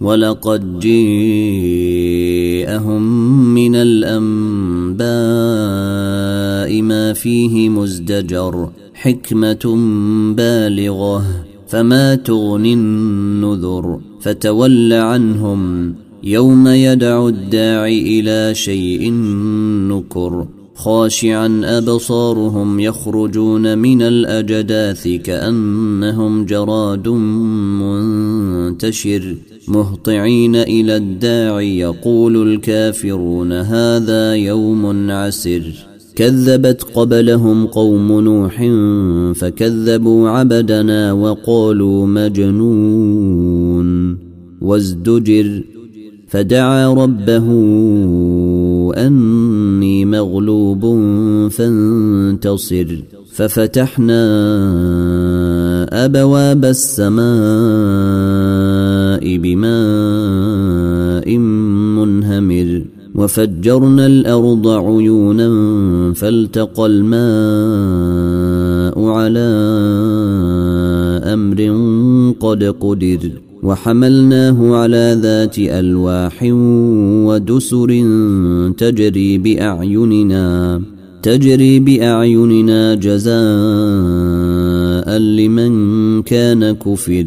ولقد جيءهم من الأنباء ما فيه مزدجر حكمة بالغة فما تغني النذر فتول عنهم يوم يدعو الداعي إلى شيء نكر خاشعا أبصارهم يخرجون من الأجداث كأنهم جراد منتشر. مهطعين إلى الداعي يقول الكافرون هذا يوم عسر. كذبت قبلهم قوم نوح فكذبوا عبدنا وقالوا مجنون. وازدجر فدعا ربه أني مغلوب فانتصر. ففتحنا أبواب السماء بماء منهمر وفجرنا الأرض عيونا فالتقى الماء على أمر قد قدر وحملناه على ذات ألواح ودسر تجري بأعيننا تجري بأعيننا جزاء لمن كان كفر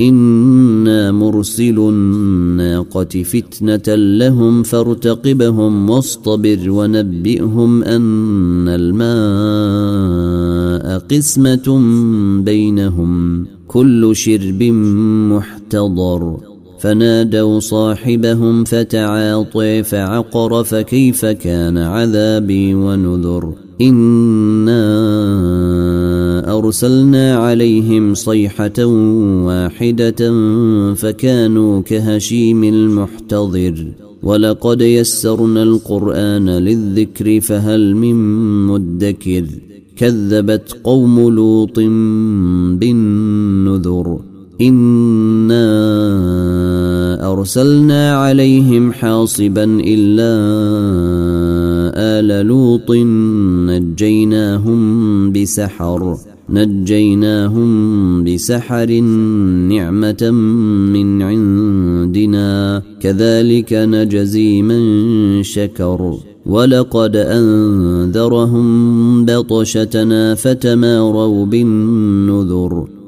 أنا مرسل الناقه فتنه لهم فارتقبهم واصطبر ونبئهم ان الماء قسمه بينهم كل شرب محتضر فنادوا صاحبهم فتعاطي فعقر فكيف كان عذابي ونذر أنا أرسلنا عليهم صيحة واحدة فكانوا كهشيم المحتضر ولقد يسرنا القرآن للذكر فهل من مدكر كذبت قوم لوط بالنذر إنا أرسلنا عليهم حاصبا إلا ال لوط نجيناهم بسحر نجيناهم بسحر نعمة من عندنا كذلك نجزي من شكر. ولقد أنذرهم بطشتنا فتماروا بالنذر.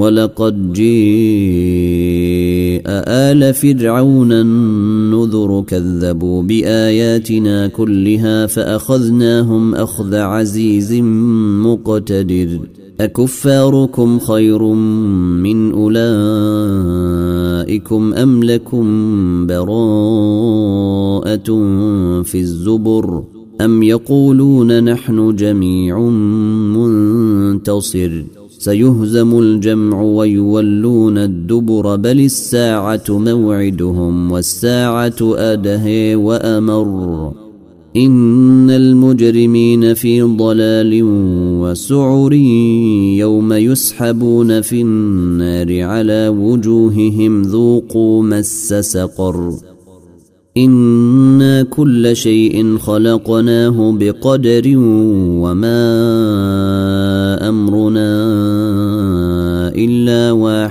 ولقد جيء آل فرعون النذر كذبوا بآياتنا كلها فأخذناهم أخذ عزيز مقتدر أكفاركم خير من أولئكم أم لكم براءة في الزبر أم يقولون نحن جميع منتصر سيهزم الجمع ويولون الدبر بل الساعة موعدهم والساعة أدهي وأمر. إن المجرمين في ضلال وسعر يوم يسحبون في النار على وجوههم ذوقوا مس سقر. إنا كل شيء خلقناه بقدر وما